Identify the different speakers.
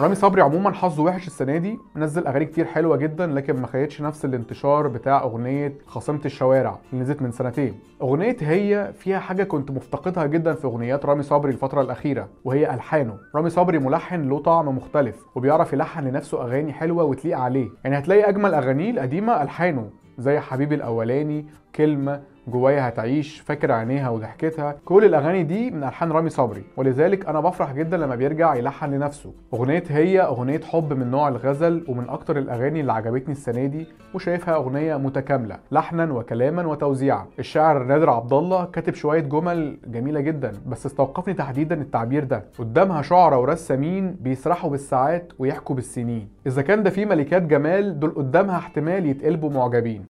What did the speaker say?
Speaker 1: رامي صبري عموما حظه وحش السنة دي نزل أغاني كتير حلوة جدا لكن ما خدتش نفس الانتشار بتاع أغنية خاصمة الشوارع اللي نزلت من سنتين. أغنية هي فيها حاجة كنت مفتقدها جدا في أغنيات رامي صبري الفترة الأخيرة وهي ألحانه. رامي صبري ملحن له طعم مختلف وبيعرف يلحن لنفسه أغاني حلوة وتليق عليه. يعني هتلاقي أجمل أغانيه القديمة ألحانه زي حبيبي الأولاني كلمة جوايا هتعيش فاكر عينيها وضحكتها. كل الأغاني دي من ألحان رامي صبري. ولذلك أنا بفرح جدا لما بيرجع يلحن لنفسه. أغنية هي أغنية حب من نوع الغزل ومن أكتر الأغاني اللي عجبتني السنة دي وشايفها أغنية متكاملة لحنا وكلاما وتوزيعا. الشاعر نادر عبد الله كاتب شوية جمل جميلة جدا بس استوقفني تحديدا التعبير ده. قدامها شعراء ورسامين بيسرحوا بالساعات ويحكوا بالسنين. إذا كان ده فيه ملكات جمال دول قدامها احتمال يتقلبوا معجبين.